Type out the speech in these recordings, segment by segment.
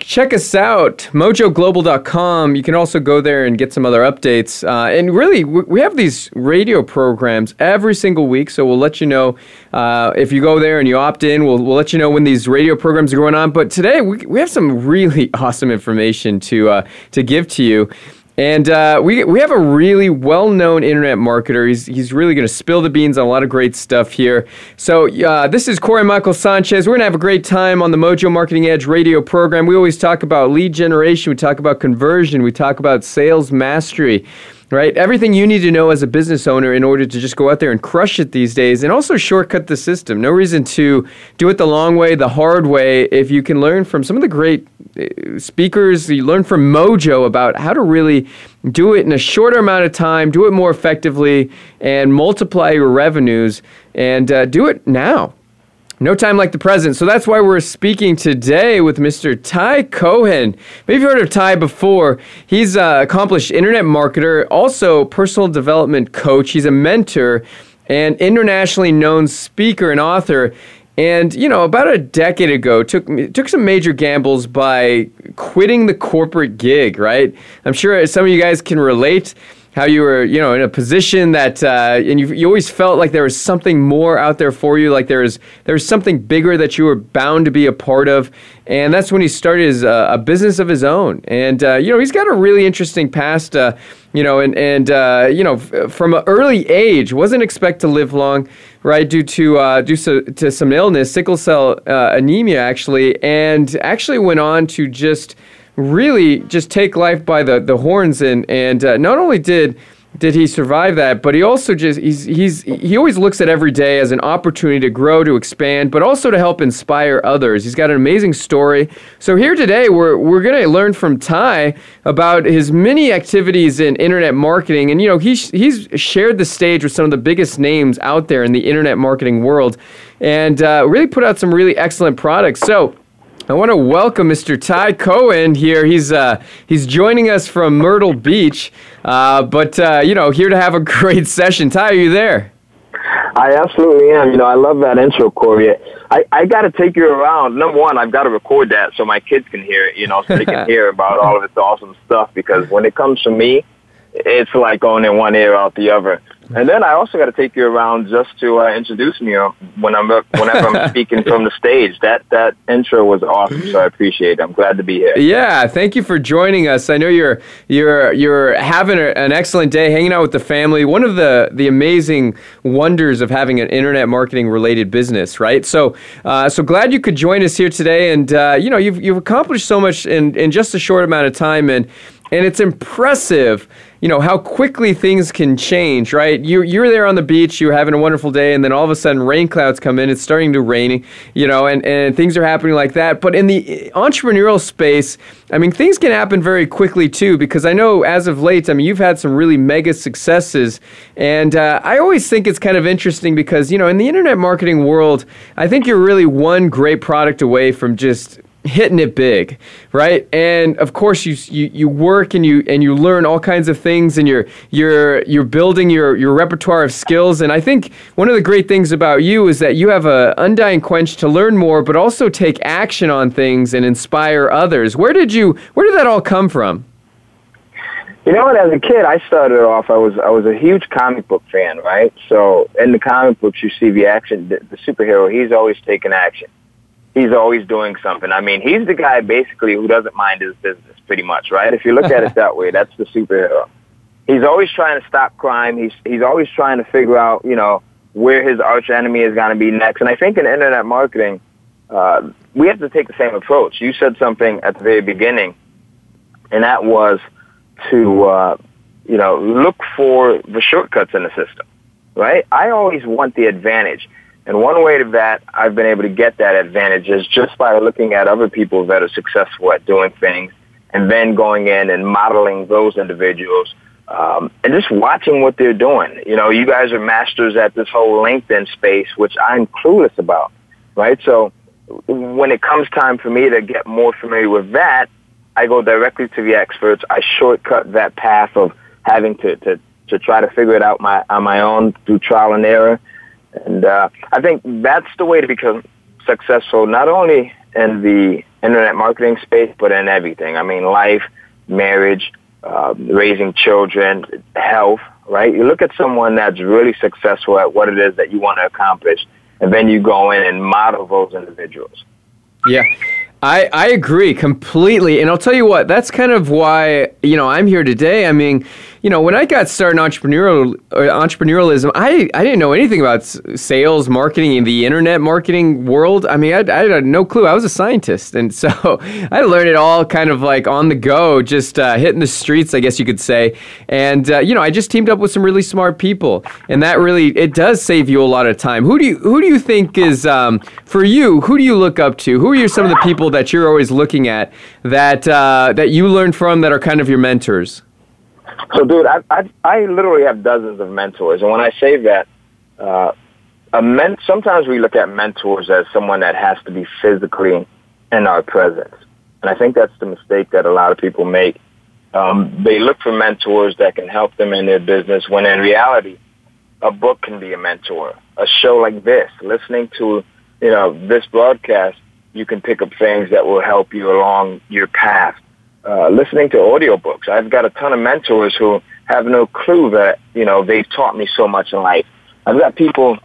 Check us out, mojoglobal.com. You can also go there and get some other updates. Uh, and really, we have these radio programs every single week, so we'll let you know uh, if you go there and you opt in. We'll, we'll let you know when these radio programs are going on. But today, we, we have some really awesome information to, uh, to give to you. And uh, we, we have a really well known internet marketer. He's, he's really going to spill the beans on a lot of great stuff here. So, uh, this is Corey Michael Sanchez. We're going to have a great time on the Mojo Marketing Edge radio program. We always talk about lead generation, we talk about conversion, we talk about sales mastery right? Everything you need to know as a business owner in order to just go out there and crush it these days and also shortcut the system. No reason to do it the long way, the hard way, if you can learn from some of the great uh, speakers, you learn from Mojo about how to really do it in a shorter amount of time, do it more effectively, and multiply your revenues, and uh, do it now. No time like the present. So that's why we're speaking today with Mr. Ty Cohen. Maybe you've heard of Ty before. He's an accomplished internet marketer, also personal development coach. He's a mentor and internationally known speaker and author. And you know, about a decade ago, took took some major gambles by quitting the corporate gig. Right? I'm sure some of you guys can relate how you were, you know, in a position that, uh, and you, you always felt like there was something more out there for you, like there was there was something bigger that you were bound to be a part of, and that's when he started his, uh, a business of his own. And uh, you know, he's got a really interesting past, uh, you know, and and uh, you know, f- from an early age, wasn't expect to live long, right, due to uh, due to, to some illness, sickle cell anemia, actually, and actually went on to just really just take life by the, the horns. And and uh, not only did did he survive that but he also just he's he's he always looks at every day as an opportunity to grow to expand but also to help inspire others. He's got an amazing story. So here today we're we're going to learn from ty about his many activities in internet marketing. And you know he's he's shared the stage with some of the biggest names out there in the internet marketing world. And uh, really put out some really excellent products. So I want to welcome Mr. Ty Cohen here. He's uh, he's joining us from Myrtle Beach, uh, but uh, you know, here to have a great session. Ty, are you there? I absolutely am. You know, I love that intro, Corey. I, I got to take you around. Number one, I've got to record that so my kids can hear it, you know, so they can hear about all of this awesome stuff. Because when it comes to me, it's like going in one ear out the other. And then I also got to take you around just to uh, introduce me uh, when I'm whenever I'm speaking from the stage. That that intro was awesome, so I appreciate it. I'm glad to be here. Yeah, thank you for joining us. I know you're you're you're having a, an excellent day, hanging out with the family. One of the the amazing wonders of having an internet marketing related business, right? So uh, so glad you could join us here today. And uh, you know you've you've accomplished so much in in just a short amount of time, and and it's impressive you know how quickly things can change right? You, you're there on the beach you're having a wonderful day and then all of a sudden rain clouds come in it's starting to rain you know and, and things are happening like that. But in the entrepreneurial space i mean things can happen very quickly too because i know as of late i mean you've had some really mega successes. And uh, i always think it's kind of interesting because you know in the internet marketing world i think you're really one great product away from just hitting it big, right? And of course, you, you you work and you and you learn all kinds of things, and you're you're you're building your your repertoire of skills. And I think one of the great things about you is that you have a undying quench to learn more, but also take action on things and inspire others. Where did you where did that all come from? You know what? As a kid, I started off. I was I was a huge comic book fan, right? So in the comic books, you see the action. The, the superhero, he's always taking action. He's always doing something. I mean, he's the guy basically who doesn't mind his business, pretty much, right? If you look at it that way, that's the superhero. He's always trying to stop crime. He's he's always trying to figure out, you know, where his arch enemy is going to be next. And I think in internet marketing, uh, we have to take the same approach. You said something at the very beginning, and that was to uh, you know look for the shortcuts in the system, right? I always want the advantage, and one way to that I've been able to get that advantage is just by looking at other people that are successful at doing things, and then going in and modeling those individuals. Um, and just watching what they're doing. You know, you guys are masters at this whole LinkedIn space, which I'm clueless about, right? So when it comes time for me to get more familiar with that, I go directly to the experts. I shortcut that path of having to, to, to try to figure it out my, on my own through trial and error. And uh, I think that's the way to become successful, not only in the internet marketing space, but in everything. I mean, life, marriage, uh, raising children, health, right? You look at someone that's really successful at what it is that you want to accomplish, and then you go in and model those individuals. Yeah. I, I agree completely. And I'll tell you what, that's kind of why, you know, I'm here today. I mean, you know, when I got started in entrepreneurial uh, entrepreneurialism, I, I didn't know anything about sales, marketing, and the internet marketing world. I mean, I, I had no clue. I was a scientist, and so I learned it all kind of like on the go, just uh, hitting the streets, I guess you could say. And uh, you know, I just teamed up with some really smart people, and that really it does save you a lot of time. Who do you who do you think is um, for you? Who do you look up to? Who are some of the people that you're always looking at that uh, that you learn from that are kind of your mentors? So, dude, I, I I literally have dozens of mentors, and when I say that, uh, a men- sometimes we look at mentors as someone that has to be physically in our presence, and I think that's the mistake that a lot of people make. Um, they look for mentors that can help them in their business, when in reality, a book can be a mentor. A show like this, listening to you know this broadcast, you can pick up things that will help you along your path uh, listening to audiobooks. I've got a ton of mentors who have no clue that, you know, they've taught me so much in life. I've got people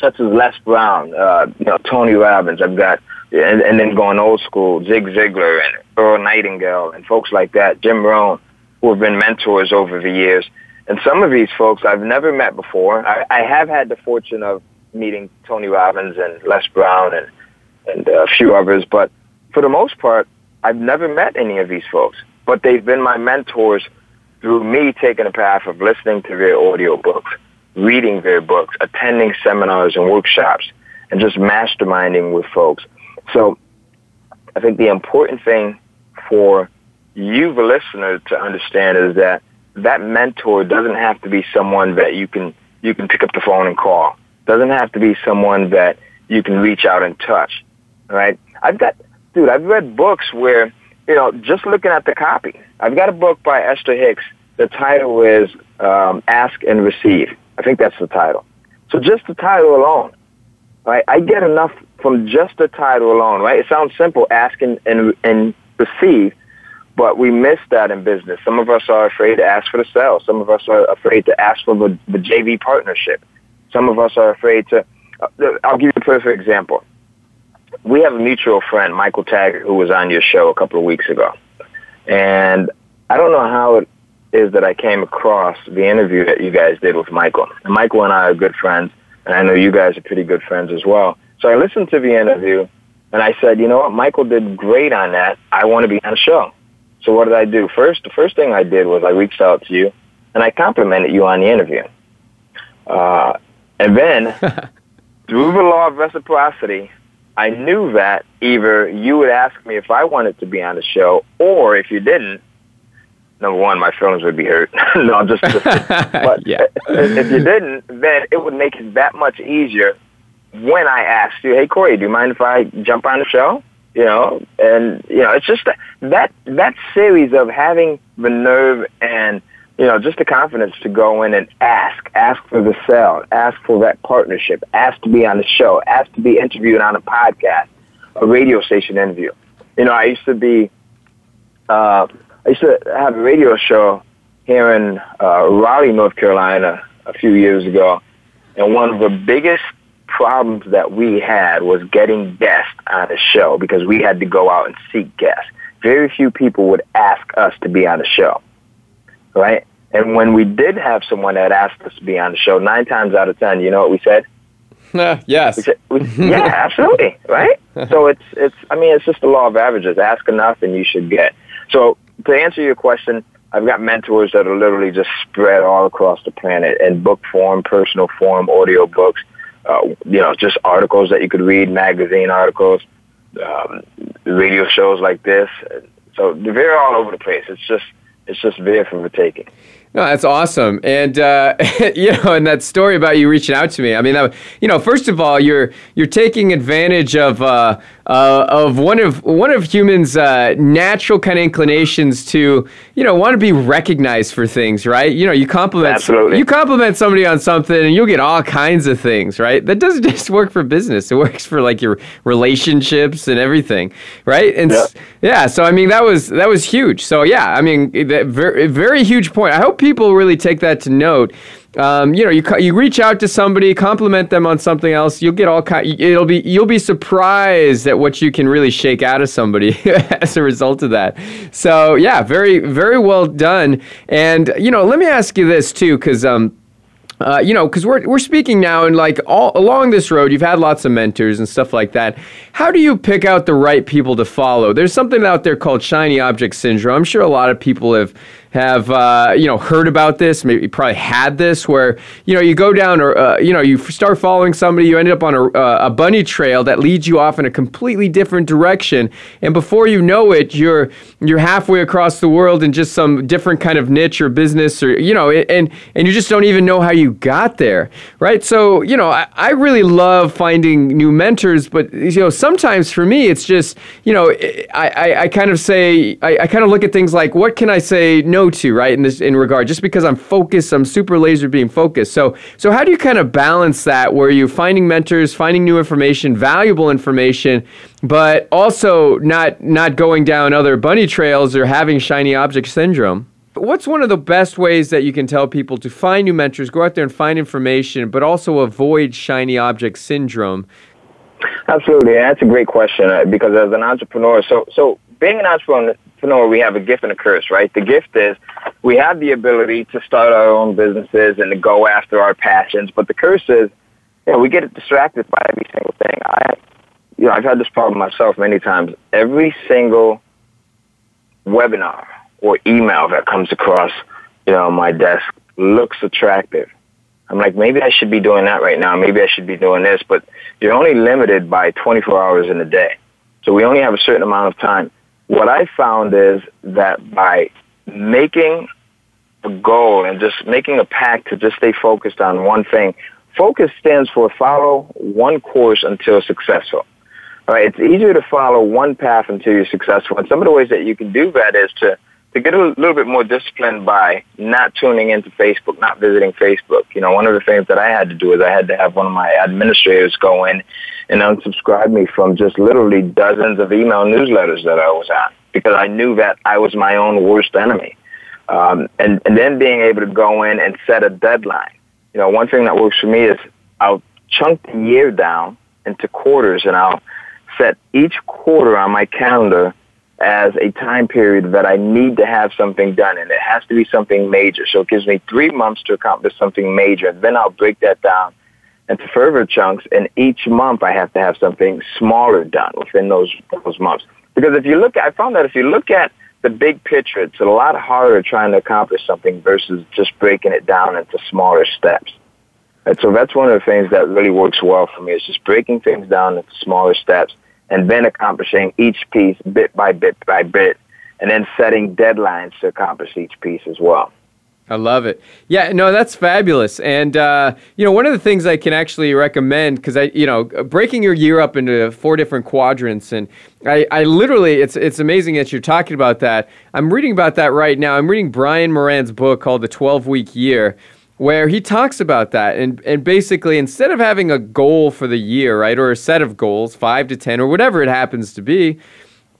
such as Les Brown, uh, you know, Tony Robbins. I've got, and, and then going old school, Zig Ziglar and Earl Nightingale and folks like that, Jim Rohn, who have been mentors over the years. And some of these folks I've never met before. I, I have had the fortune of meeting Tony Robbins and Les Brown and, and a few others, but for the most part, I've never met any of these folks, but they've been my mentors through me taking a path of listening to their audio books, reading their books, attending seminars and workshops, and just masterminding with folks. So I think the important thing for you, the listener, to understand is that that mentor doesn't have to be someone that you can you can pick up the phone and call. Doesn't have to be someone that you can reach out and touch. Right? I've got dude, I've read books where, you know, just looking at the copy. I've got a book by Esther Hicks. The title is um, Ask and Receive. I think that's the title. So just the title alone, right? I get enough from just the title alone, right? It sounds simple, ask and, and, and receive, but we miss that in business. Some of us are afraid to ask for the sale. Some of us are afraid to ask for the, the JV partnership. Some of us are afraid to. Uh, I'll give you a perfect example we have a mutual friend, Michael Taggart, who was on your show a couple of weeks ago. And I don't know how it is that I came across the interview that you guys did with Michael. And Michael and I are good friends, and I know you guys are pretty good friends as well. So I listened to the interview, and I said, you know what, Michael did great on that. I want to be on a show. So what did I do? First, the first thing I did was I reached out to you, and I complimented you on the interview. Uh, and then, through the law of reciprocity, I knew that either you would ask me if I wanted to be on the show, or if you didn't, number one, my feelings would be hurt. no, I'm just, but yeah. if you didn't, then it would make it that much easier when I asked you, "Hey, Corey, do you mind if I jump on the show?" You know, and you know, it's just that that, that series of having the nerve and you know, just the confidence to go in and ask, ask for the sale, ask for that partnership, ask to be on the show, ask to be interviewed on a podcast, a radio station interview. You know, I used to be uh, I used to have a radio show here in uh, Raleigh, North Carolina, a few years ago, and one of the biggest problems that we had was getting guests on the show because we had to go out and seek guests. Very few people would ask us to be on the show, right? And when we did have someone that asked us to be on the show, nine times out of ten, you know what we said? Uh, yes. We said, we, yeah, absolutely, right? so it's it's. I mean, it's just the law of averages. Ask enough, and you should get. So to answer your question, I've got mentors that are literally just spread all across the planet in book form, personal form, audio books, uh, you know, just articles that you could read, magazine articles, um, radio shows like this. So they're all over the place. It's just it's just there for the taking. No, that's awesome, and uh, you know, and that story about you reaching out to me. I mean, that, you know, first of all, you're you're taking advantage of uh, uh, of one of one of humans' uh, natural kind of inclinations to you know want to be recognized for things, right? You know, you compliment Absolutely. you compliment somebody on something, and you'll get all kinds of things, right? That doesn't just work for business; it works for like your relationships and everything, right? And yeah, yeah so I mean, that was that was huge. So yeah, I mean, that very very huge point. I hope people really take that to note um, you know, you you reach out to somebody, compliment them on something else. You'll get all kind. It'll be you'll be surprised at what you can really shake out of somebody as a result of that. So yeah, very very well done. And you know, let me ask you this too, because um, uh, you know, because we're, we're speaking now, and like all along this road, you've had lots of mentors and stuff like that. How do you pick out the right people to follow? There's something out there called shiny object syndrome. I'm sure a lot of people have have uh, you know heard about this, maybe probably had this, where you know you go down or uh, you know you start following somebody, you end up on a, uh, a bunny trail that leads you off in a completely different direction, and before you know it, you're you're halfway across the world in just some different kind of niche or business, or you know, and and you just don't even know how you got there, right? So you know, I, I really love finding new mentors, but you know, sometimes for me, it's just you know, I I, I kind of say I, I kind of look at things like what can I say no to, right? In this in regard, just because I'm focused, I'm super laser beam focused. So so how do you kind of balance that where you're finding mentors, finding new information, valuable information, but also not not going down other bunny trails or having shiny object syndrome? What's one of the best ways that you can tell people to find new mentors, go out there and find information, but also avoid shiny object syndrome? Absolutely, that's a great question uh, because as an entrepreneur, so so being an entrepreneur we have a gift and a curse, right? The gift is we have the ability to start our own businesses and to go after our passions, but the curse is, you know, we get distracted by every single thing. I, you know, I've had this problem myself many times. Every single webinar or email that comes across, you know, my desk looks attractive. I'm like, maybe I should be doing that right now. Maybe I should be doing this, but you're only limited by 24 hours in a day. So we only have a certain amount of time what I found is that by making a goal and just making a pact to just stay focused on one thing, focus stands for follow one course until successful. All right, it's easier to follow one path until you're successful. And some of the ways that you can do that is to, to get a little bit more disciplined by not tuning into Facebook, not visiting Facebook. You know, one of the things that I had to do is I had to have one of my administrators go in and unsubscribed me from just literally dozens of email newsletters that I was on because I knew that I was my own worst enemy. Um, and, and then being able to go in and set a deadline. You know, one thing that works for me is I'll chunk the year down into quarters and I'll set each quarter on my calendar as a time period that I need to have something done and it has to be something major. So it gives me three months to accomplish something major and then I'll break that down into further chunks. And each month I have to have something smaller done within those those months. Because if you look, I found that if you look at the big picture, it's a lot harder trying to accomplish something versus just breaking it down into smaller steps. And so that's one of the things that really works well for me is just breaking things down into smaller steps and then accomplishing each piece bit by bit by bit and then setting deadlines to accomplish each piece as well. I love it. Yeah, no, that's fabulous. And uh, you know, one of the things I can actually recommend because I, you know, breaking your year up into four different quadrants, and I, I literally, it's it's amazing that you're talking about that. I'm reading about that right now. I'm reading Brian Moran's book called The 12 Week Year, where he talks about that, and and basically instead of having a goal for the year, right, or a set of goals, five to ten, or whatever it happens to be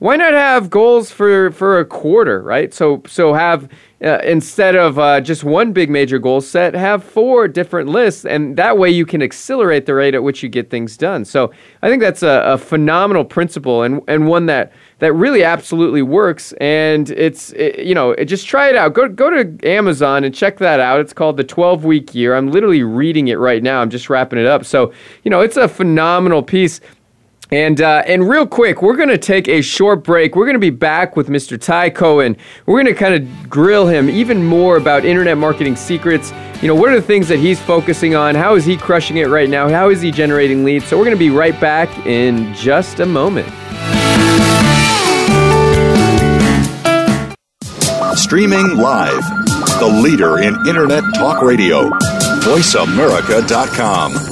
why not have goals for for a quarter, right? So so have uh, instead of uh, just one big major goal set, have four different lists, and that way you can accelerate the rate at which you get things done. So I think that's a, a phenomenal principle and and one that that really absolutely works. And it's it, you know it, just try it out. Go go to Amazon and check that out. It's called the 12 week year. I'm literally reading it right now. I'm just wrapping it up. So you know it's a phenomenal piece. And uh, and real quick, we're to take a short break. We're to be back with Mr. Ty Cohen. We're to kind of grill him even more about internet marketing secrets. You know, what are the things that he's focusing on? How is he crushing it right now? How is he generating leads? So we're to be right back in just a moment. Streaming live, the leader in internet talk radio. VoiceAmerica.com.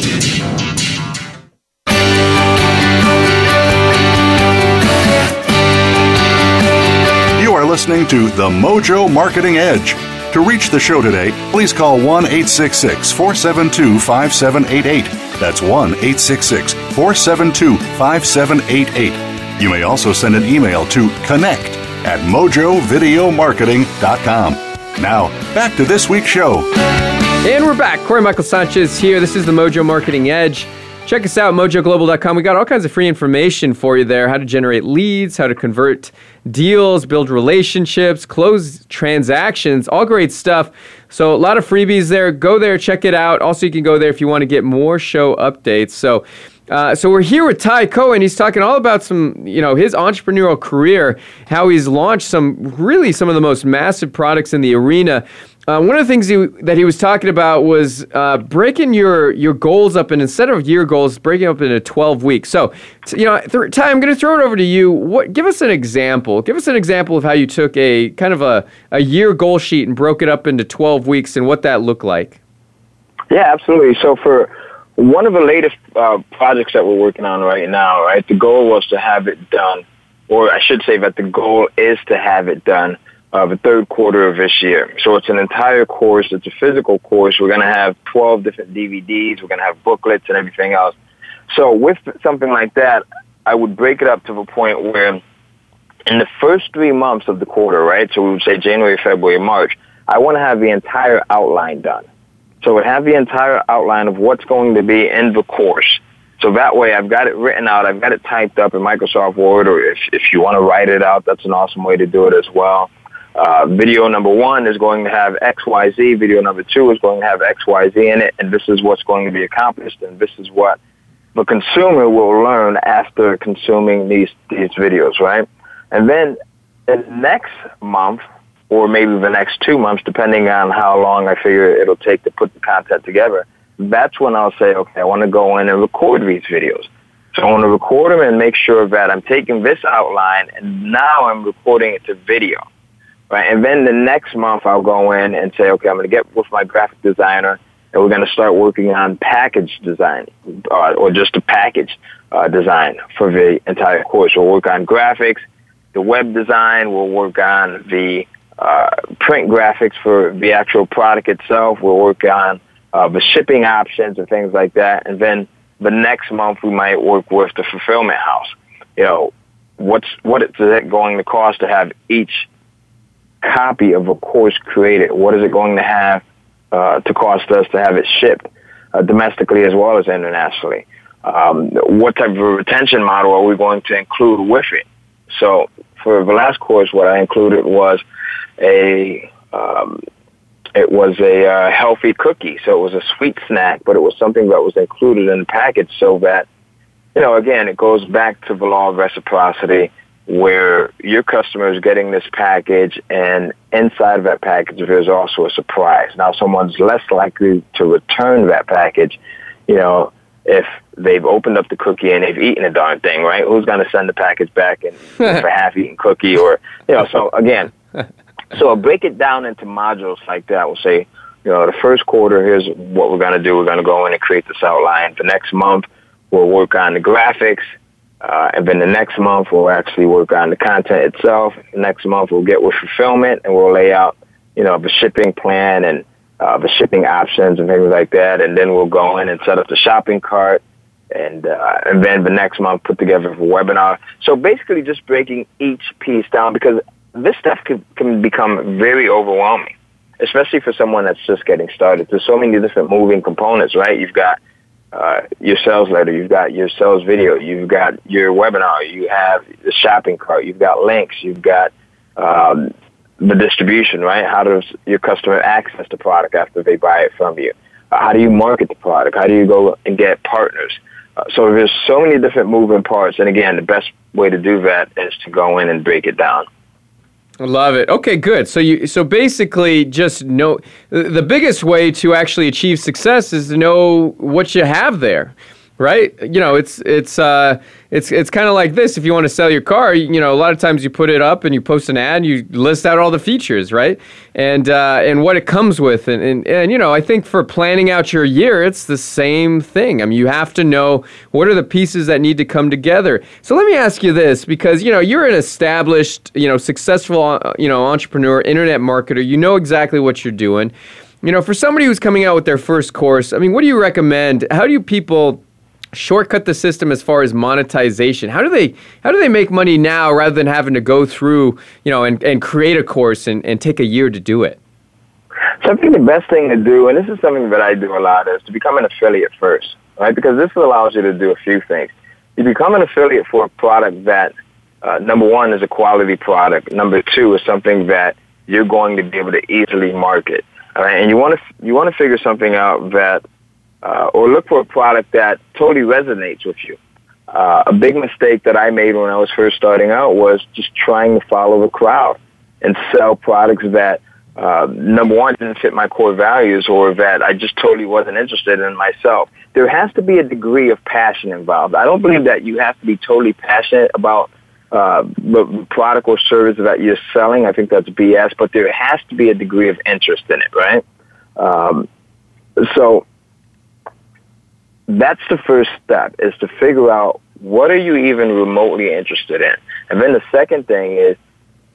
listening to The Mojo Marketing Edge. To reach the show today, please call 1 866 472 5788. That's 1 866 472 5788. You may also send an email to connect at mojovideomarketing.com. Now, back to this week's show. And we're back. Corey Michael Sanchez here. This is the Mojo Marketing Edge. Check us out, mojoglobal.com. We got all kinds of free information for you there how to generate leads, how to convert deals, build relationships, close transactions, all great stuff. So, a lot of freebies there. Go there, check it out. Also, you can go there if you want to get more show updates. So, uh, so we're here with Ty Cohen. He's talking all about some, you know, his entrepreneurial career, how he's launched some really some of the most massive products in the arena. Uh, one of the things he, that he was talking about was uh, breaking your your goals up, and instead of year goals, breaking up into twelve weeks. So, you know, th- Ty, I'm going to throw it over to you. What? Give us an example. Give us an example of how you took a kind of a, a year goal sheet and broke it up into twelve weeks, and what that looked like. Yeah, absolutely. So for one of the latest uh, projects that we're working on right now, right, the goal was to have it done, or I should say that the goal is to have it done uh, the third quarter of this year. So it's an entire course. It's a physical course. We're going to have 12 different DVDs. We're going to have booklets and everything else. So with something like that, I would break it up to the point where in the first three months of the quarter, right? So we would say January, February, March, I want to have the entire outline done. So I would have the entire outline of what's going to be in the course. So that way I've got it written out. I've got it typed up in Microsoft Word, or if, if you want to write it out, that's an awesome way to do it as well. Uh, video number one is going to have XYZ. Video number two is going to have XYZ in it, and this is what's going to be accomplished, and this is what the consumer will learn after consuming these these videos, right? And then the next month, or maybe the next two months, depending on how long I figure it'll take to put the content together, that's when I'll say, okay, I want to go in and record these videos. So I want to record them and make sure that I'm taking this outline and now I'm recording it to video. Right? And then the next month I'll go in and say, okay, I'm going to get with my graphic designer and we're going to start working on package design uh, or just a package uh, design for the entire course. We'll work on graphics, the web design. We'll work on the uh, print graphics for the actual product itself. We'll work on uh, the shipping options and things like that. And then the next month we might work with the fulfillment house. You know, what's what is it going to cost to have each copy of a course created? What is it going to have uh, to cost us to have it shipped uh, domestically as well as internationally? Um, what type of retention model are we going to include with it? So for the last course, what I included was a um, it was a uh, healthy cookie. So it was a sweet snack, but it was something that was included in the package so that, you know, again, it goes back to the law of reciprocity where your customer is getting this package and inside of that package there's also a surprise. Now someone's less likely to return that package, you know, if they've opened up the cookie and they've eaten a darn thing, right? Who's going to send the package back and for half-eaten cookie or, you know, so again, so I'll break it down into modules like that. We'll say, you know, the first quarter, here's what we're going to do. We're going to go in and create this outline. The next month, we'll work on the graphics. Uh, and then the next month, we'll actually work on the content itself. Next month, we'll get with fulfillment and we'll lay out, you know, the shipping plan and uh, the shipping options and things like that. And then we'll go in and set up the shopping cart. And, uh, and then the next month, put together a webinar. So basically just breaking each piece down because this stuff can, can become very overwhelming, especially for someone that's just getting started. There's so many different moving components, right? You've got uh, your sales letter, you've got your sales video, you've got your webinar, you have the shopping cart, you've got links, you've got um, the distribution, right? How does your customer access the product after they buy it from you? Uh, how do you market the product? How do you go and get partners? Uh, so there's so many different moving parts, and again, the best way to do that is to go in and break it down. Love it. Okay, good. So you so basically just know the biggest way to actually achieve success is to know what you have there right? You know, it's it's uh, it's it's kind of like this. If you want to sell your car, you, know, a lot of times you put it up and you post an ad, and you list out all the features, right? And uh, and what it comes with, and, and and you know, I think for planning out your year, it's the same thing. I mean, you have to know what are the pieces that need to come together. So let me ask you this, because you know, you're an established, you know, successful, uh, you know, entrepreneur, internet marketer. You know exactly what you're doing. You know, for somebody who's coming out with their first course, I mean, what do you recommend? How do you people shortcut the system as far as monetization. How do they how do they make money now rather than having to go through you know and, and create a course and, and take a year to do it? So i think the best thing to do and this is something that i do a lot is to become an affiliate first right? Because this allows you to do a few things. You become an affiliate for a product that uh, number one is a quality product. Number two is something that you're going to be able to easily market all right? And you want to you want to figure something out that uh, or look for a product that totally resonates with you. Uh, a big mistake that I made when I was first starting out was just trying to follow the crowd and sell products that, uh, number one, didn't fit my core values or that I just totally wasn't interested in myself. There has to be a degree of passion involved. I don't believe that you have to be totally passionate about uh, the product or service that you're selling. I think that's BS, but there has to be a degree of interest in it, right? Um, so that's the first step is to figure out what are you even remotely interested in. And then the second thing is,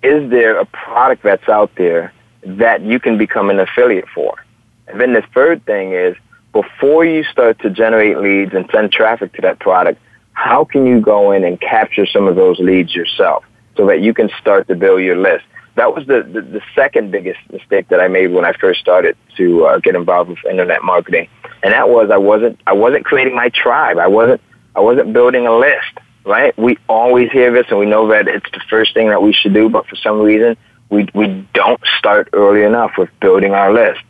is there a product that's out there that you can become an affiliate for? And then the third thing is, before you start to generate leads and send traffic to that product, how can you go in and capture some of those leads yourself so that you can start to build your list? That was the, the, the second biggest mistake that I made when I first started to uh, get involved with internet marketing and that was I wasn't I wasn't creating my tribe. I wasn't I wasn't building a list. Right? We always hear this, and we know that it's the first thing that we should do. But for some reason, we we don't start early enough with building our list.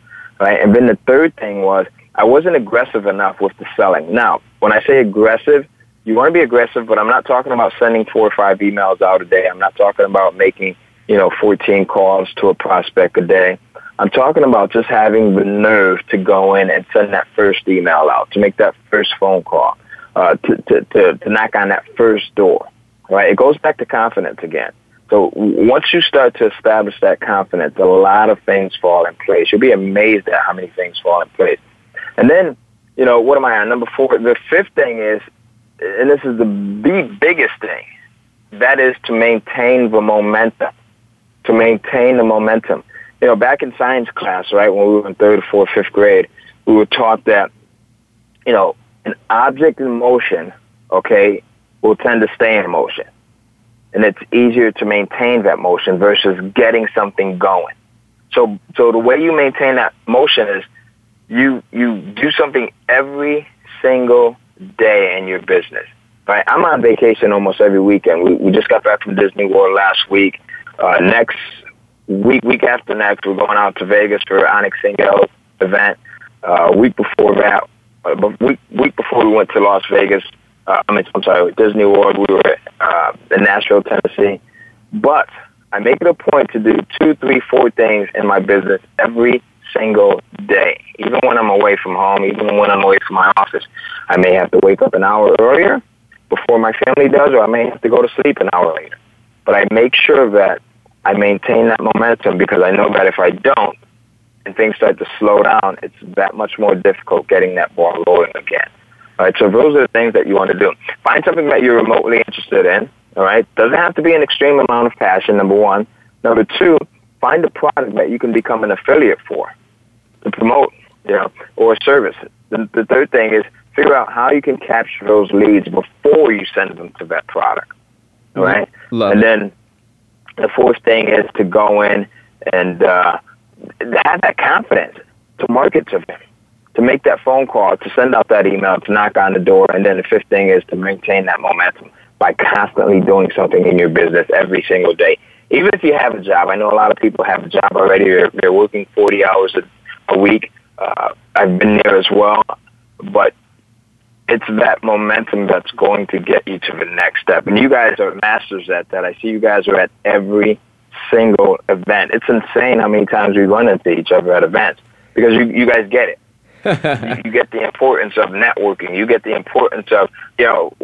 Right? And then the third thing was I wasn't aggressive enough with the selling. Now, when I say aggressive, you want to be aggressive, but I'm not talking about sending four or five emails out a day. I'm not talking about making, you know, 14 calls to a prospect a day. I'm talking about just having the nerve to go in and send that first email out, to make that first phone call, uh, to, to, to, to knock on that first door, right? It goes back to confidence again. So once you start to establish that confidence, a lot of things fall in place. You'll be amazed at how many things fall in place. And then, you know, what am I on? Number four. The fifth thing is, and this is the, the biggest thing, that is to maintain the momentum. To maintain the momentum. You know, back in science class, right, when we were in third, fourth, fifth grade, we were taught that, you know, an object in motion, okay, will tend to stay in motion and it's easier to maintain that motion versus getting something going. So, so the way you maintain that motion is you you do something every single day in your business. Right? I'm on vacation almost every weekend. We we just got back from Disney World last week. Uh, next week, week after next, we're going out to Vegas for Onyx Single event. Uh, week before that, uh, week week before we went to Las Vegas, uh, I mean, I'm sorry, Disney World. We were uh, in Nashville, Tennessee. But I make it a point to do two, three, four things in my business every single day. Even when I'm away from home, even when I'm away from my office, I may have to wake up an hour earlier before my family does, or I may have to go to sleep an hour later. But I make sure that I maintain that momentum because I know that if I don't, and things start to slow down, it's that much more difficult getting that ball rolling again. All right, so those are the things that you want to do. Find something that you're remotely interested in. All right, doesn't have to be an extreme amount of passion. Number one. Number two, find a product that you can become an affiliate for to promote, you know, or a service. The, the third thing is figure out how you can capture those leads before you send them to that product. All right, Love and then the fourth thing is to go in and uh, have that confidence to market to them to make that phone call, to send out that email, to knock on the door, and then the fifth thing is to maintain that momentum by constantly doing something in your business every single day. Even if you have a job, I know a lot of people have a job already. They're, they're working 40 hours a, a week. Uh, I've been there as well, but it's that momentum that's going to get you to the next step. And you guys are masters at that. I see you guys are at every single event. It's insane how many times we run into each other at events because you, you guys get it you get the importance of networking. You get the importance of, you know,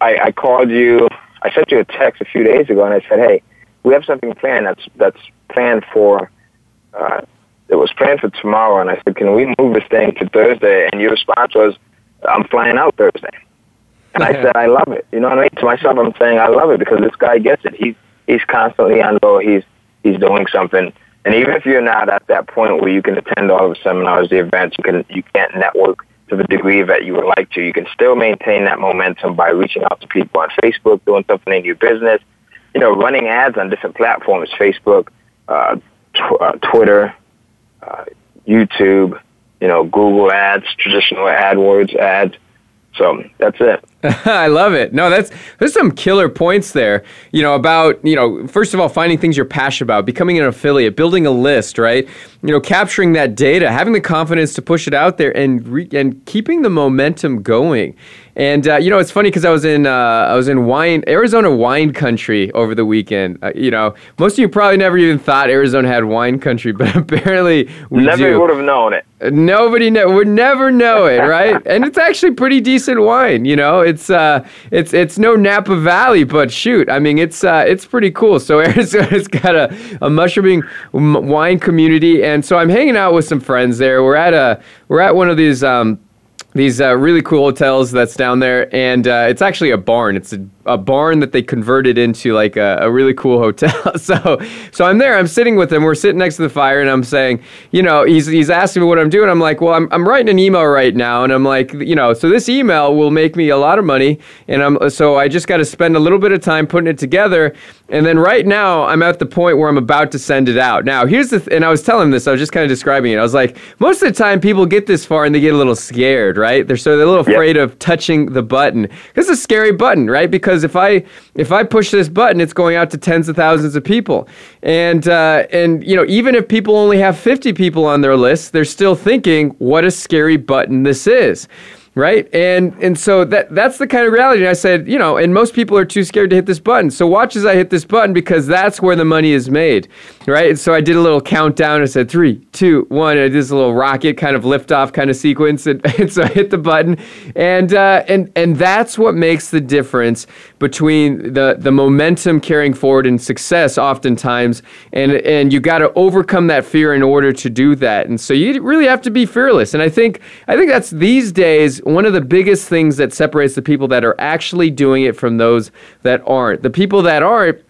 I, I called you, I sent you a text a few days ago and I said, hey, we have something planned that's, that's planned for, uh, it was planned for tomorrow. And I said, can we move this thing to Thursday? And your response was, I'm flying out Thursday. And I said, I love it. You know what I mean? To myself, I'm saying, I love it because this guy gets it. He's, he's constantly on go. He's, he's doing something and even if you're not at that point where you can attend all of the seminars, the events, you can you can't network to the degree that you would like to, you can still maintain that momentum by reaching out to people on Facebook, doing something in your business, you know, running ads on different platforms, Facebook, uh, tw- uh, Twitter, uh, YouTube, you know, Google ads, traditional AdWords ads. So that's it. I love it. No, that's there's some killer points there. You know about you know first of all finding things you're passionate about, becoming an affiliate, building a list, right? You know, capturing that data, having the confidence to push it out there, and re- and keeping the momentum going. And uh, you know, it's funny because I was in uh, I was in wine Arizona wine country over the weekend. Uh, you know, most of you probably never even thought Arizona had wine country, but apparently we Never do. would have known it. Nobody know would never know it, right? and it's actually pretty decent wine. You know, it's uh, it's it's no Napa Valley, but shoot, I mean, it's uh, it's pretty cool. So Arizona's got a, a mushrooming wine community, and so I'm hanging out with some friends there. We're at a we're at one of these. Um, these uh, really cool hotels that's down there, and uh, it's actually a barn. It's a, a barn that they converted into like a, a really cool hotel. so, so I'm there. I'm sitting with him. We're sitting next to the fire, and I'm saying, you know, he's he's asking me what I'm doing. I'm like, well, I'm I'm writing an email right now, and I'm like, you know, so this email will make me a lot of money, and I'm so I just got to spend a little bit of time putting it together, and then right now I'm at the point where I'm about to send it out. Now, here's the th- and I was telling him this. I was just kind of describing it. I was like, most of the time people get this far and they get a little scared, right? They're so they're a little Yep. afraid of touching the button. This is a scary button, right? Because because if I if I push this button, it's going out to tens of thousands of people, and uh, and you know even if people only have 50 people on their list, they're still thinking, what a scary button this is right? And and so that that's the kind of reality. And I said, you know, and most people are too scared to hit this button. So watch as I hit this button because that's where the money is made, right? And so I did a little countdown. I said three, two, one. And I did this little rocket kind of liftoff kind of sequence, and, and so I hit the button, and uh, and and that's what makes the difference between the the momentum carrying forward and success oftentimes, and and you got to overcome that fear in order to do that. And so you really have to be fearless. And I think I think that's these days one of the biggest things that separates the people that are actually doing it from those that aren't. The people that aren't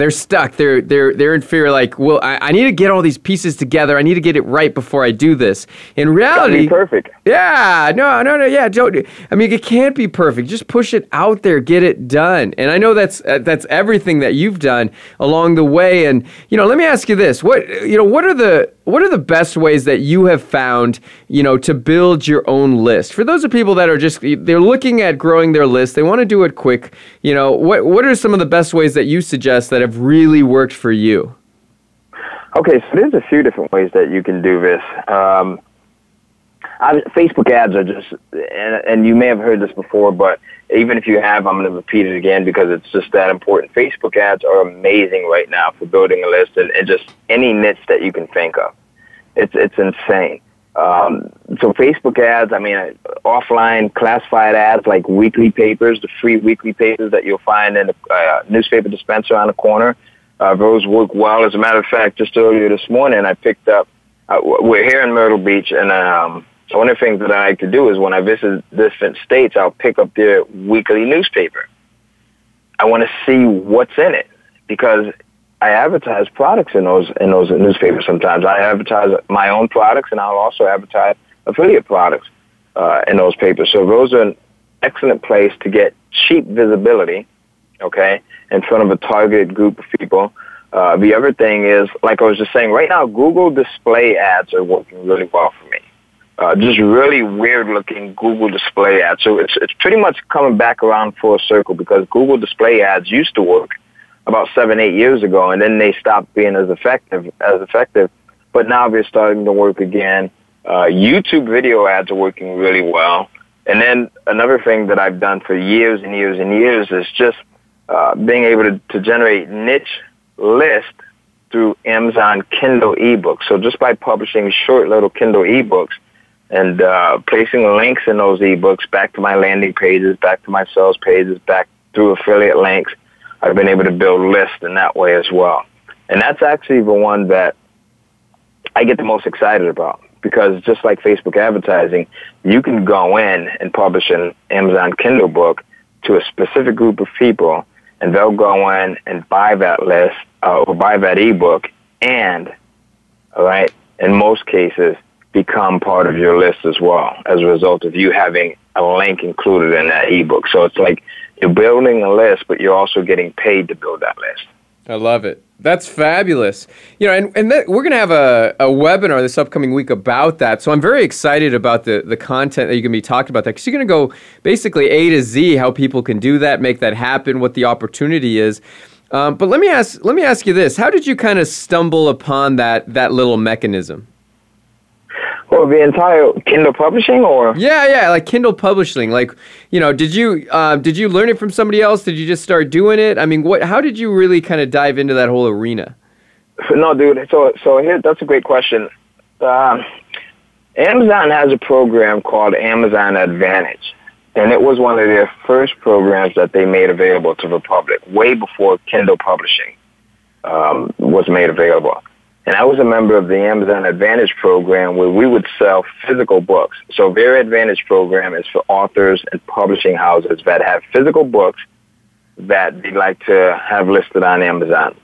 they're stuck. They're they're they're in fear. Like, well, I, I, need to get all these pieces together. I need to get it right before I do this. In reality, perfect. Yeah, no, no, no. Yeah, don't. I mean, it can't be perfect. Just push it out there, get it done. And I know that's uh, that's everything that you've done along the way. And you know, let me ask you this: what you know, what are the what are the best ways that you have found, you know, to build your own list? For those of people that are just they're looking at growing their list, they want to do it quick. You know, what what are some of the best ways that you suggest that have really worked for you? Okay, so there's a few different ways that you can do this. Um, I, Facebook ads are just, and, and you may have heard this before, but even if you have, I'm going to repeat it again because it's just that important. Facebook ads are amazing right now for building a list and, and just any niche that you can think of. It's it's insane. Um, so Facebook ads, I mean, uh, offline classified ads like weekly papers, the free weekly papers that you'll find in a uh, newspaper dispenser on the corner. Uh, those work well. As a matter of fact, just earlier this morning, I picked up. Uh, we're here in Myrtle Beach, and um, so one of the things that I like to do is when I visit different states, I'll pick up their weekly newspaper. I want to see what's in it because I advertise products in those in those newspapers. Sometimes I advertise my own products, and I'll also advertise affiliate products uh, in those papers. So those are an excellent place to get cheap visibility. Okay, in front of a targeted group of people. Uh, the other thing is, like I was just saying, right now Google display ads are working really well for me. Uh, just really weird looking Google display ads. So it's it's pretty much coming back around full circle because Google display ads used to work about seven, eight years ago, and then they stopped being as effective as effective. But now they're starting to work again. Uh, YouTube video ads are working really well. And then another thing that I've done for years and years and years is just uh, being able to, to generate niche list through Amazon Kindle ebooks. So just by publishing short little Kindle ebooks and uh, placing links in those ebooks back to my landing pages, back to my sales pages, back through affiliate links, I've been able to build lists in that way as well. And that's actually the one that I get the most excited about because just like Facebook advertising, you can go in and publish an Amazon Kindle book to a specific group of people and they'll go in and buy that list uh, or buy that ebook and, all right, in most cases, become part of your list as well as a result of you having a link included in that ebook. So it's like you're building a list, but you're also getting paid to build that list. I love it. That's fabulous. You know, and, and that, we're going to have a, a webinar this upcoming week about that. So I'm very excited about the, the content that you're going to be talking about that because you're going to go basically A to Z how people can do that, make that happen, what the opportunity is. Um, but let me ask let me ask you this: How did you kind of stumble upon that that little mechanism? Or the entire Kindle publishing, or yeah, yeah, like Kindle publishing. Like, you know, did you uh, did you learn it from somebody else? Did you just start doing it? I mean, what? How did you really kind of dive into that whole arena? No, dude. So, so here, that's a great question. Um, Amazon has a program called Amazon Advantage, and it was one of their first programs that they made available to the public, way before Kindle publishing um, was made available. And I was a member of the Amazon Advantage program where we would sell physical books. So their Advantage program is for authors and publishing houses that have physical books that they'd like to have listed on Amazon.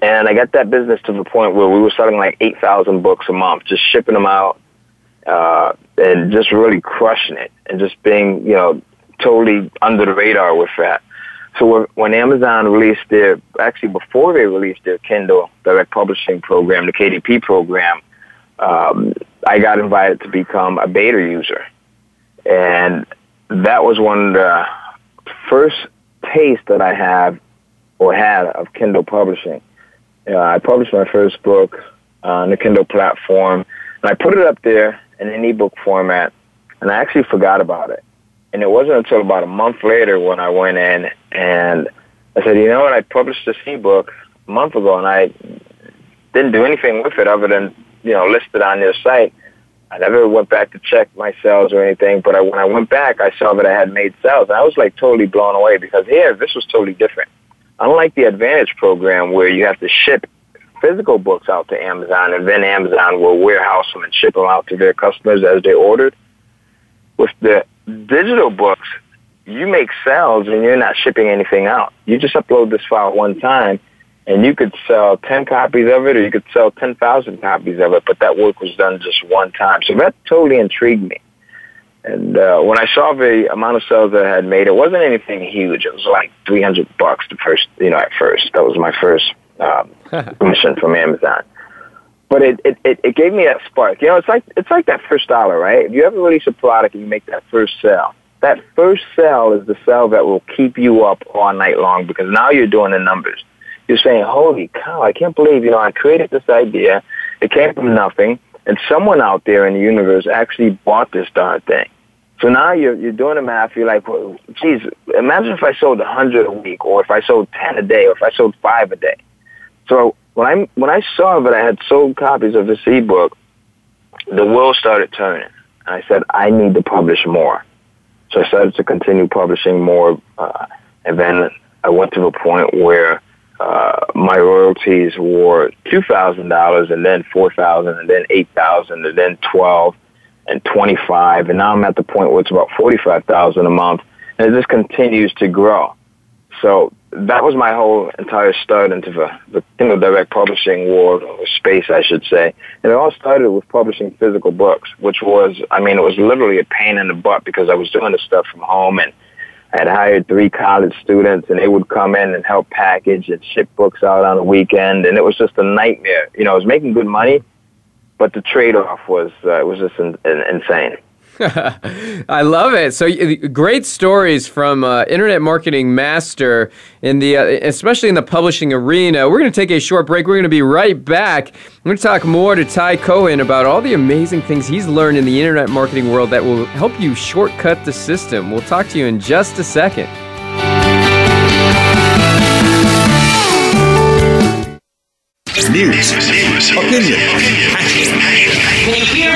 And I got that business to the point where we were selling like 8,000 books a month, just shipping them out, uh, and just really crushing it and just being, you know, totally under the radar with that. So when Amazon released their, actually before they released their Kindle Direct Publishing program, the KDP program, um, I got invited to become a beta user. And that was one of the first taste that I have or had of Kindle publishing. Uh, I published my first book on the Kindle platform, and I put it up there in an ebook format, and I actually forgot about it. And it wasn't until about a month later when I went in and I said, you know what, I published this ebook a month ago, and I didn't do anything with it other than, you know, list it on your site. I never went back to check my sales or anything, but I, when I went back, I saw that I had made sales. I was like totally blown away because here, this was totally different. Unlike the Advantage program where you have to ship physical books out to Amazon and then Amazon will warehouse them and ship them out to their customers as they ordered. With the digital books, you make sales and you're not shipping anything out. You just upload this file one time and you could sell 10 copies of it or you could sell 10,000 copies of it, but that work was done just one time. So that totally intrigued me. And uh, when I saw the amount of sales that I had made, it wasn't anything huge. It was like 300 bucks the first, you know, at first. That was my first um, commission from Amazon. But it, it, it, it gave me that spark. You know, it's like it's like that first dollar, right? If you ever release a product and you make that first sale, that first sale is the sale that will keep you up all night long because now you're doing the numbers you're saying, holy cow, I can't believe, you know, I created this idea. It came from nothing. And someone out there in the universe actually bought this darn thing. So now you're, you're doing the math. You're like, well, geez, imagine if I sold a 100 a week or if I sold 10 a day or if I sold five a day. So when I, when I saw that I had sold copies of this ebook, the wheel started turning. And I said, I need to publish more. So I started to continue publishing more. Uh, and then I went to the point where uh, my royalties were two thousand dollars, and then four thousand, and then eight thousand, and then twelve, and twenty-five, and now I'm at the point where it's about forty-five thousand a month, and it just continues to grow. So that was my whole entire start into the, the Kindle Direct Publishing world, or space, I should say. And it all started with publishing physical books, which was, I mean, it was literally a pain in the butt because I was doing this stuff from home and I had hired three college students and they would come in and help package and ship books out on the weekend and it was just a nightmare. You know, I was making good money, but the trade-off was uh, was just in, in, insane. I love it. So great stories from uh, internet marketing master in the, uh, especially in the publishing arena. We're going to take a short break. We're going to be right back. We're going to talk more to Ty Cohen about all the amazing things he's learned in the internet marketing world that will help you shortcut the system. We'll talk to you in just a second. News, opinion,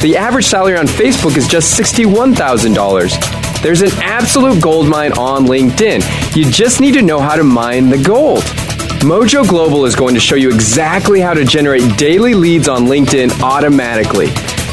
The average salary on Facebook is just $61,000. There's an absolute gold mine on LinkedIn. You just need to know how to mine the gold. Mojo Global is going to show you exactly how to generate daily leads on LinkedIn automatically.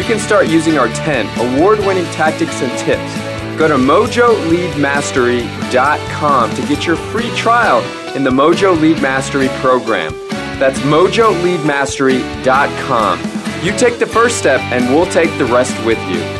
You can start using our 10 award winning tactics and tips Go to mojoleadmastery.com to get your free trial in the Mojo Lead Mastery program. That's mojoleadmastery.com. You take the first step, and we'll take the rest with you.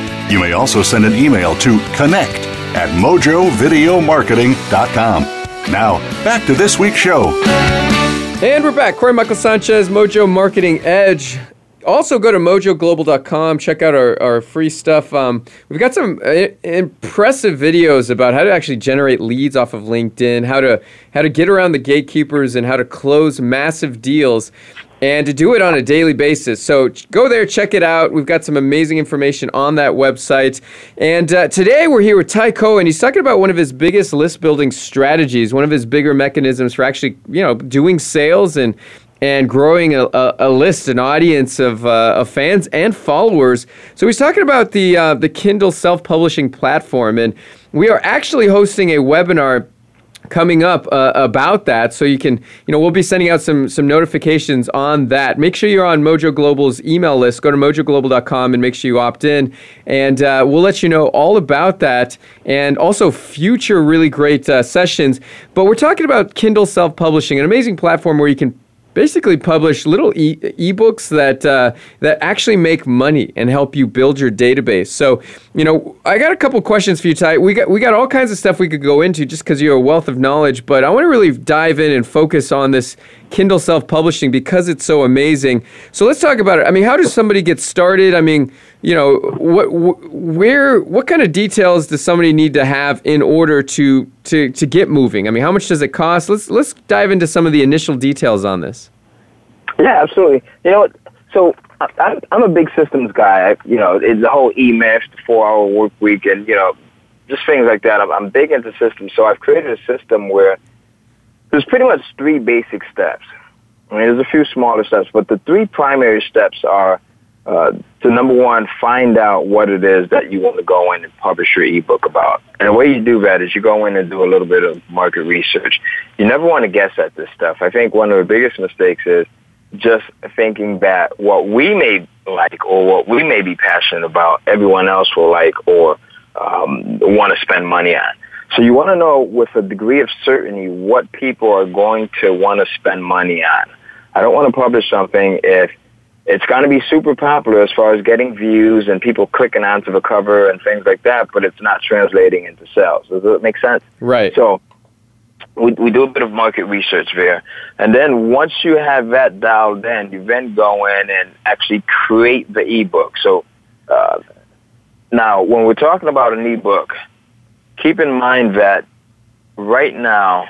You may also send an email to connect at mojovideomarketing.com. Now, back to this week's show. And we're back. Corey Michael Sanchez, Mojo Marketing Edge. Also, go to mojoglobal.com. Check out our, our free stuff. Um, we've got some uh, impressive videos about how to actually generate leads off of LinkedIn, how to how to get around the gatekeepers, and how to close massive deals and to do it on a daily basis. So go there, check it out. We've got some amazing information on that website. And uh, today we're here with Ty Cohen. He's talking about one of his biggest list building strategies, one of his bigger mechanisms for actually, you know, doing sales and and growing a, a, a, list, an audience of, uh, of fans and followers. So he's talking about the uh, the Kindle self publishing platform, and we are actually hosting a webinar coming up uh, about that. So you can you know we'll be sending out some some notifications on that. Make sure you're on mojo global's email list. Go to mojoglobal.com and make sure you opt in. And uh, we'll let you know all about that and also future really great uh, sessions. But we're talking about kindle self-publishing an amazing platform where you can basically publish little e- ebooks that uh, that actually make money and help you build your database. So, you know, I got a couple questions for you, Ty. We got we got all kinds of stuff we could go into just because you're a wealth of knowledge, but I want to really dive in and focus on this Kindle self-publishing because it's so amazing. So let's talk about it. I mean, how does somebody get started? I mean, you know, what where what kind of details does somebody need to have in order to to to get moving? I mean, how much does it cost? Let's let's dive into some of the initial details on this. Yeah, absolutely. You know, so I, I'm a big systems guy. You know, the whole E-Myth, four-hour work week, and you know, just things like that. I'm, I'm big into systems, so I've created a system where there's pretty much three basic steps. I mean, there's a few smaller steps, but the three primary steps are uh, to number one, find out what it is that you want to go in and publish your ebook about. And the way you do that is you go in and do a little bit of market research. You never want to guess at this stuff. I think one of the biggest mistakes is just thinking that what we may like or what we may be passionate about, everyone else will like or um, want to spend money on. So you want to know with a degree of certainty what people are going to want to spend money on. I don't want to publish something if it's going to be super popular as far as getting views and people clicking onto the cover and things like that, but it's not translating into sales. Does that make sense? Right. So we, we do a bit of market research there. And then once you have that dialed in, you then go in and actually create the ebook. So uh, now, when we're talking about an ebook, keep in mind that right now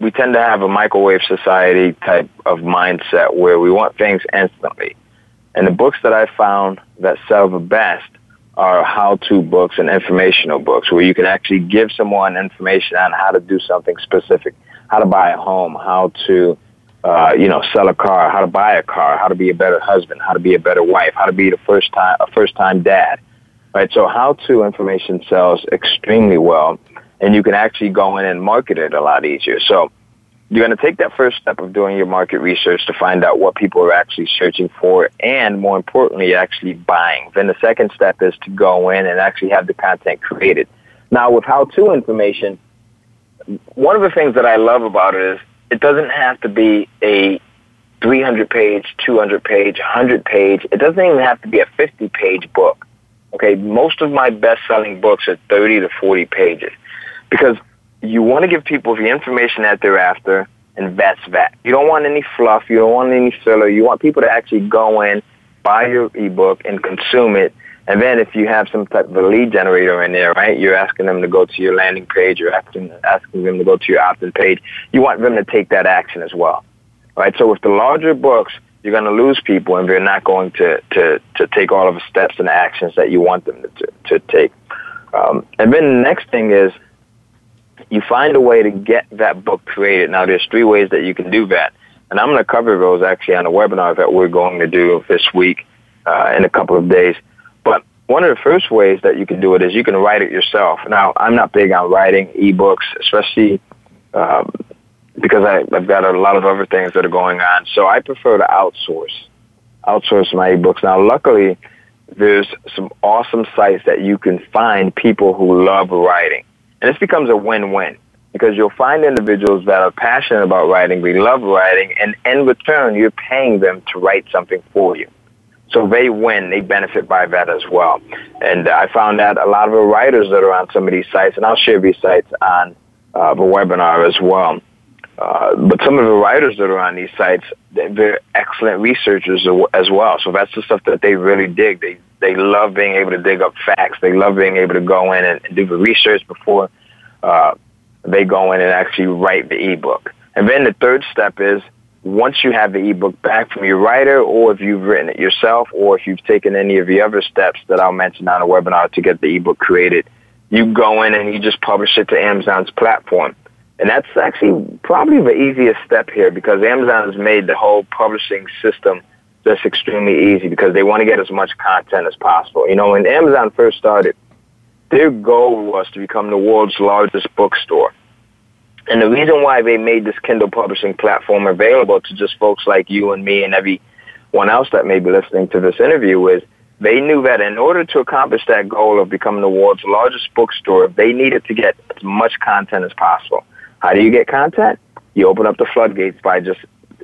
we tend to have a microwave society type of mindset where we want things instantly. And the books that I found that sell the best are how-to books and informational books where you can actually give someone information on how to do something specific, how to buy a home, how to, uh, you know, sell a car, how to buy a car, how to be a better husband, how to be a better wife, how to be the first time a first-time dad, right? So how-to information sells extremely well, and you can actually go in and market it a lot easier. So you're going to take that first step of doing your market research to find out what people are actually searching for and more importantly, actually buying. Then the second step is to go in and actually have the content created. Now with how-to information, one of the things that I love about it is it doesn't have to be a 300 page, 200 page, 100 page. It doesn't even have to be a 50 page book. Okay, most of my best selling books are 30 to 40 pages because you want to give people the information that they're after, and that's that. You don't want any fluff. You don't want any filler. You want people to actually go in, buy your ebook, and consume it. And then if you have some type of a lead generator in there, right, you're asking them to go to your landing page, you're asking, asking them to go to your opt-in page, you want them to take that action as well. Right? So with the larger books, you're going to lose people and they're not going to, to, to take all of the steps and actions that you want them to, to, take. Um, and then the next thing is you find a way to get that book created. Now, there's three ways that you can do that, and I'm going to cover those actually on a webinar that we're going to do this week uh, in a couple of days. But one of the first ways that you can do it is you can write it yourself. Now, I'm not big on writing ebooks, especially um, because I, I've got a lot of other things that are going on. So I prefer to outsource, outsource my ebooks. Now, luckily, there's some awesome sites that you can find people who love writing. And this becomes a win-win because you'll find individuals that are passionate about writing, they love writing, and in return, you're paying them to write something for you. So they win, they benefit by that as well. And I found that a lot of the writers that are on some of these sites, and I'll share these sites on uh, the webinar as well. Uh, but some of the writers that are on these sites, they're excellent researchers as well. So that's the stuff that they really dig. They they love being able to dig up facts. They love being able to go in and, do the research before uh, they go in and actually write the ebook. And then the third step is once you have the ebook back from your writer, or if you've written it yourself, or if you've taken any of the other steps that I'll mention on a webinar to get the ebook created, you go in and you just publish it to Amazon's platform. And that's actually probably the easiest step here because Amazon has made the whole publishing system just extremely easy because they want to get as much content as possible. You know, when Amazon first started, their goal was to become the world's largest bookstore. And the reason why they made this Kindle publishing platform available to just folks like you and me and everyone else that may be listening to this interview is they knew that in order to accomplish that goal of becoming the world's largest bookstore, they needed to get as much content as possible. How do you get content? You open up the floodgates by just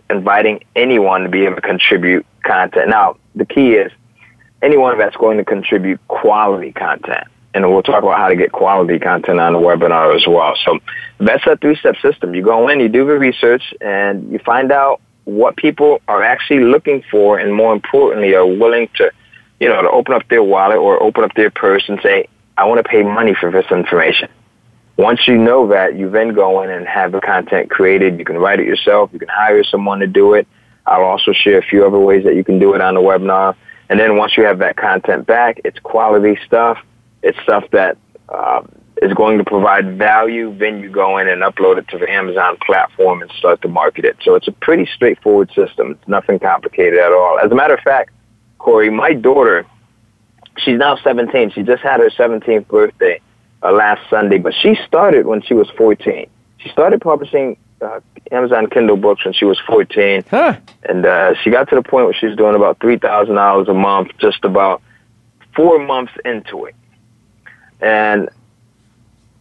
inviting anyone to be able to contribute content. Now, the key is anyone that's going to contribute quality content and we'll talk about how to get quality content on the webinar as well. So that's a three-step system. You go in, you do the research, and you find out what people are actually looking for, and more importantly, are willing to, you know, to open up their wallet or open up their purse and say, "I want to pay money for this information." Once you know that, you then go in and have the content created. You can write it yourself. You can hire someone to do it. I'll also share a few other ways that you can do it on the webinar. And then once you have that content back, it's quality stuff it's stuff that uh, is going to provide value. Then you go in and upload it to the Amazon platform and start to market it. So it's a pretty straightforward system. It's nothing complicated at all. As a matter of fact, Corey, my daughter, she's now 17. She just had her 17th birthday uh, last Sunday, but she started when she was 14. She started publishing uh, Amazon Kindle books when she was 14. Huh. And uh, she got to the point where she was doing about $3,000 a month just about four months into it. And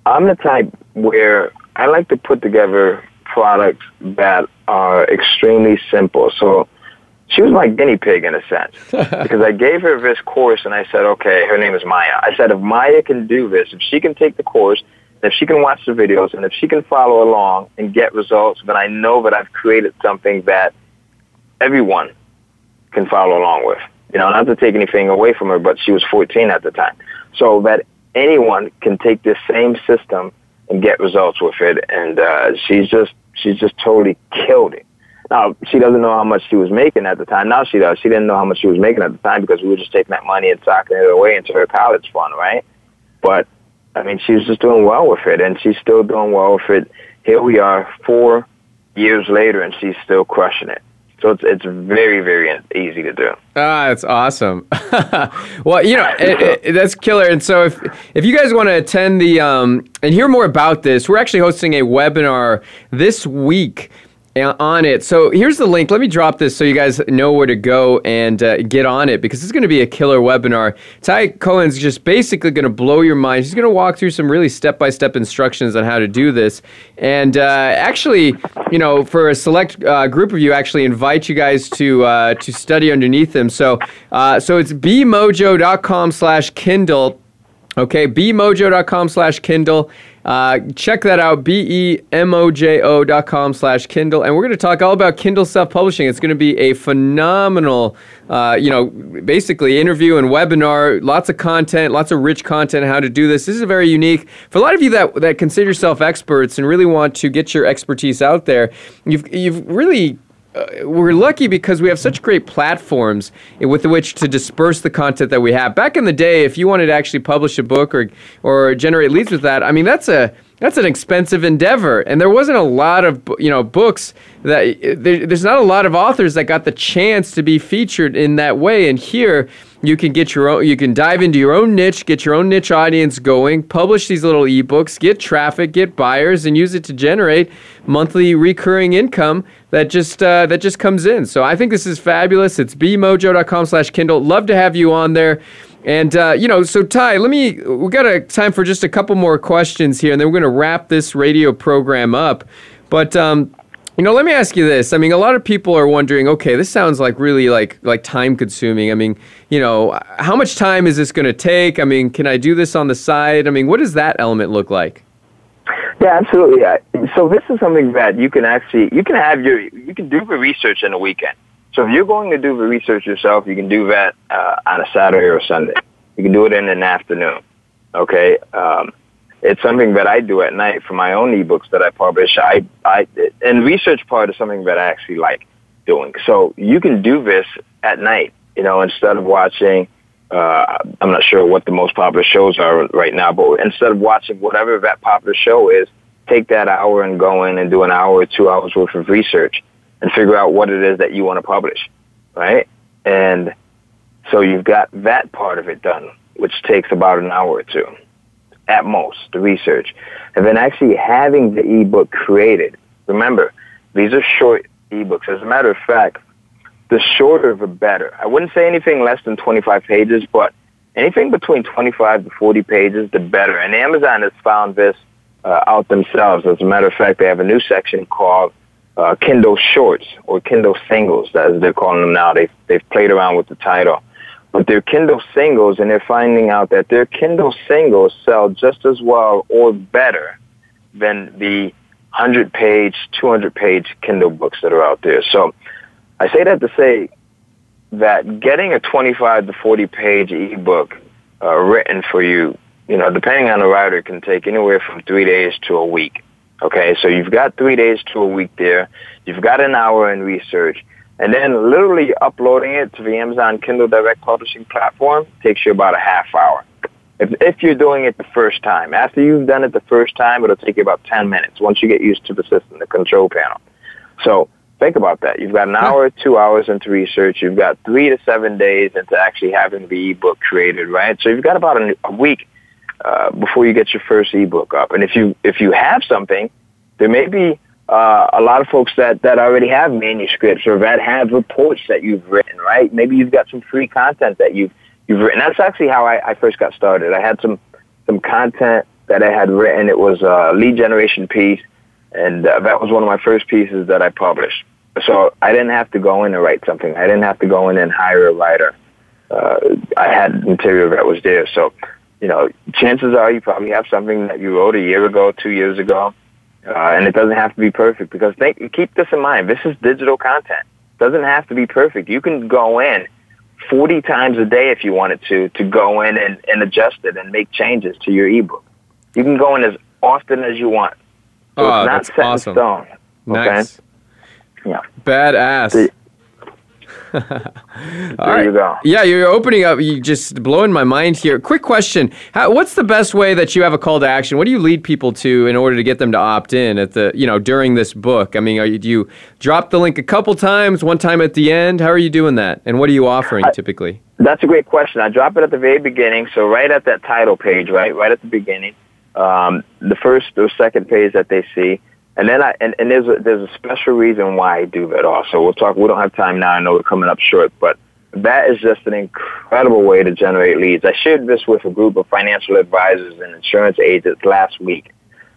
I'm the type where I like to put together products that are extremely simple. So she was my guinea pig in a sense because I gave her this course and I said, okay, her name is Maya. I said, if Maya can do this, if she can take the course, if she can watch the videos and if she can follow along and get results, then I know that I've created something that everyone can follow along with. You know, not to take anything away from her, but she was 14 at the time. So that anyone can take this same system and get results with it. And uh, she's just she's just totally killed it. Now she doesn't know how much she was making at the time. Now she does. She didn't know how much she was making at the time because we were just taking that money and socking it away into her college fund, right? But I mean, she was just doing well with it, and she's still doing well with it. Here we are, four years later, and she's still crushing it. So it's it's very very easy to do. Ah, that's awesome. well, you know it, it, that's killer. And so if if you guys want to attend the um, and hear more about this, we're actually hosting a webinar this week on it. So here's the link. Let me drop this so you guys know where to go and uh, get on it because it's going to be a killer webinar. Ty Cohen's just basically going to blow your mind. He's going to walk through some really step by step instructions on how to do this. And uh, actually, you know, for a select uh, group of you, actually invite you guys to uh, to study underneath him. So uh, so it's bemojo.com slash Kindle. Okay, bemojo.com slash Kindle. Uh, check that out, B-E-M-O-J-O dot com slash Kindle. And we're going to talk all about Kindle self-publishing. It's going to be a phenomenal, uh, you know, basically interview and webinar, lots of content, lots of rich content, how to do this. This is very unique. For a lot of you that, that consider yourself experts and really want to get your expertise out there, you've, you've really uh, we're lucky because we have such great platforms with which to disperse the content that we have. Back in the day, if you wanted to actually publish a book or or generate leads with that, I mean that's a that's an expensive endeavor, and there wasn't a lot of you know books that there, there's not a lot of authors that got the chance to be featured in that way. And here, you can get your own, you can dive into your own niche, get your own niche audience going, publish these little ebooks, get traffic, get buyers, and use it to generate monthly recurring income that just uh, that just comes in. So I think this is fabulous. It's bemojo.com slash kindle Love to have you on there. And uh, you know, so Ty, let me. We got a time for just a couple more questions here, and then we're going to wrap this radio program up. But um, you know, let me ask you this. I mean, a lot of people are wondering. Okay, this sounds like really like like time consuming. I mean, you know, how much time is this going to take? I mean, can I do this on the side? I mean, what does that element look like? Yeah, absolutely. So this is something that you can actually you can have your you can do the research in a weekend. So if you're going to do the research yourself, you can do that uh, on a Saturday or Sunday. You can do it in an afternoon. Okay. Um, it's something that I do at night for my own ebooks that I publish. I, I, and research part is something that I actually like doing. So you can do this at night, you know, instead of watching, uh, I'm not sure what the most popular shows are right now, but instead of watching whatever that popular show is, take that hour and go in and do an hour or two hours worth of research and figure out what it is that you want to publish, right? And so you've got that part of it done, which takes about an hour or two at most, the research. And then actually having the ebook created. Remember, these are short ebooks. As a matter of fact, the shorter the better. I wouldn't say anything less than 25 pages, but anything between 25 to 40 pages, the better. And Amazon has found this uh, out themselves. As a matter of fact, they have a new section called uh, Kindle Shorts or Kindle Singles, as they're calling them now. They've, they've played around with the title. But they're Kindle Singles, and they're finding out that their Kindle Singles sell just as well or better than the 100 page, 200 page Kindle books that are out there. So I say that to say that getting a 25 to 40 page ebook uh, written for you, you know, depending on the writer, can take anywhere from three days to a week. Okay, so you've got three days to a week there. You've got an hour in research. And then literally uploading it to the Amazon Kindle Direct Publishing platform takes you about a half hour. If, if you're doing it the first time. After you've done it the first time, it'll take you about 10 minutes once you get used to the system, the control panel. So think about that. You've got an hour, two hours into research. You've got three to seven days into actually having the ebook created, right? So you've got about a, a week uh, before you get your first ebook up. And if you if you have something, there may be uh, a lot of folks that that already have manuscripts or that have reports that you've written, right? Maybe you've got some free content that you've you've written. That's actually how I, I first got started. I had some some content that I had written. It was a lead generation piece, and uh, that was one of my first pieces that I published. So I didn't have to go in and write something. I didn't have to go in and hire a writer. Uh, I had material that was there. So you know, chances are you probably have something that you wrote a year ago, two years ago, uh, and it doesn't have to be perfect because think, keep this in mind. This is digital content. It doesn't have to be perfect. You can go in 40 times a day if you wanted to, to go in and, and adjust it and make changes to your ebook. You can go in as often as you want. So oh, it's not set awesome. in stone. Okay? Nice. Yeah. Badass. All right. you go. Yeah, you're opening up. You just blowing my mind here. Quick question: How, What's the best way that you have a call to action? What do you lead people to in order to get them to opt in at the you know during this book? I mean, you, do you drop the link a couple times, one time at the end? How are you doing that? And what are you offering I, typically? That's a great question. I drop it at the very beginning, so right at that title page, right, right at the beginning, um, the first or second page that they see. And then I and, and there's a there's a special reason why I do that also. We'll talk we don't have time now, I know we're coming up short, but that is just an incredible way to generate leads. I shared this with a group of financial advisors and insurance agents last week.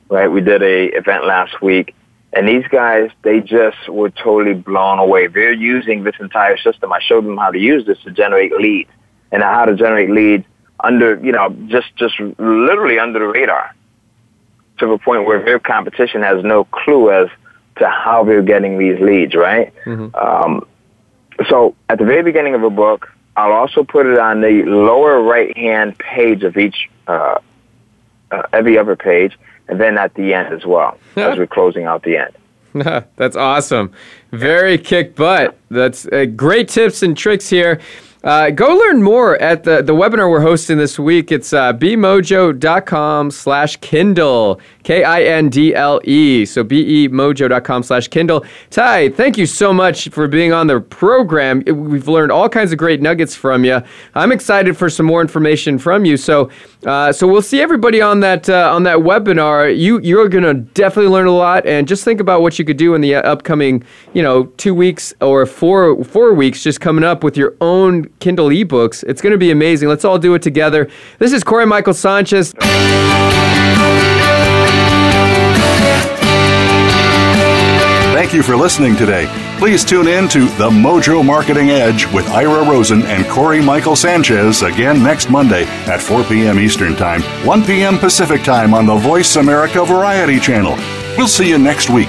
Right? We did a event last week and these guys, they just were totally blown away. They're using this entire system. I showed them how to use this to generate leads and how to generate leads under, you know, just, just literally under the radar to the point where their competition has no clue as to how they're getting these leads, right? Mm-hmm. Um, so at the very beginning of a book, I'll also put it on the lower right hand page of each, uh, uh, every other page, and then at the end as well, as we're closing out the end. That's awesome. Very kick butt. That's uh, great tips and tricks here. Uh, go learn more at the, the webinar we're hosting this week. It's uh, bemojo.com slash Kindle, K I N D L E. So bemojo.com slash Kindle. Ty, thank you so much for being on the program. We've learned all kinds of great nuggets from you. I'm excited for some more information from you. So, uh, so we'll see everybody on that uh, on that webinar. You you're gonna definitely learn a lot, and just think about what you could do in the upcoming, you know, two weeks or four four weeks, just coming up with your own Kindle ebooks. It's going to be amazing. Let's all do it together. This is Corey Michael Sanchez. Thank you for listening today. Please tune in to The Mojo Marketing Edge with Ira Rosen and Corey Michael Sanchez again next Monday at 4 p.m. Eastern Time, 1 p.m. Pacific Time on the Voice America Variety Channel. We'll see you next week.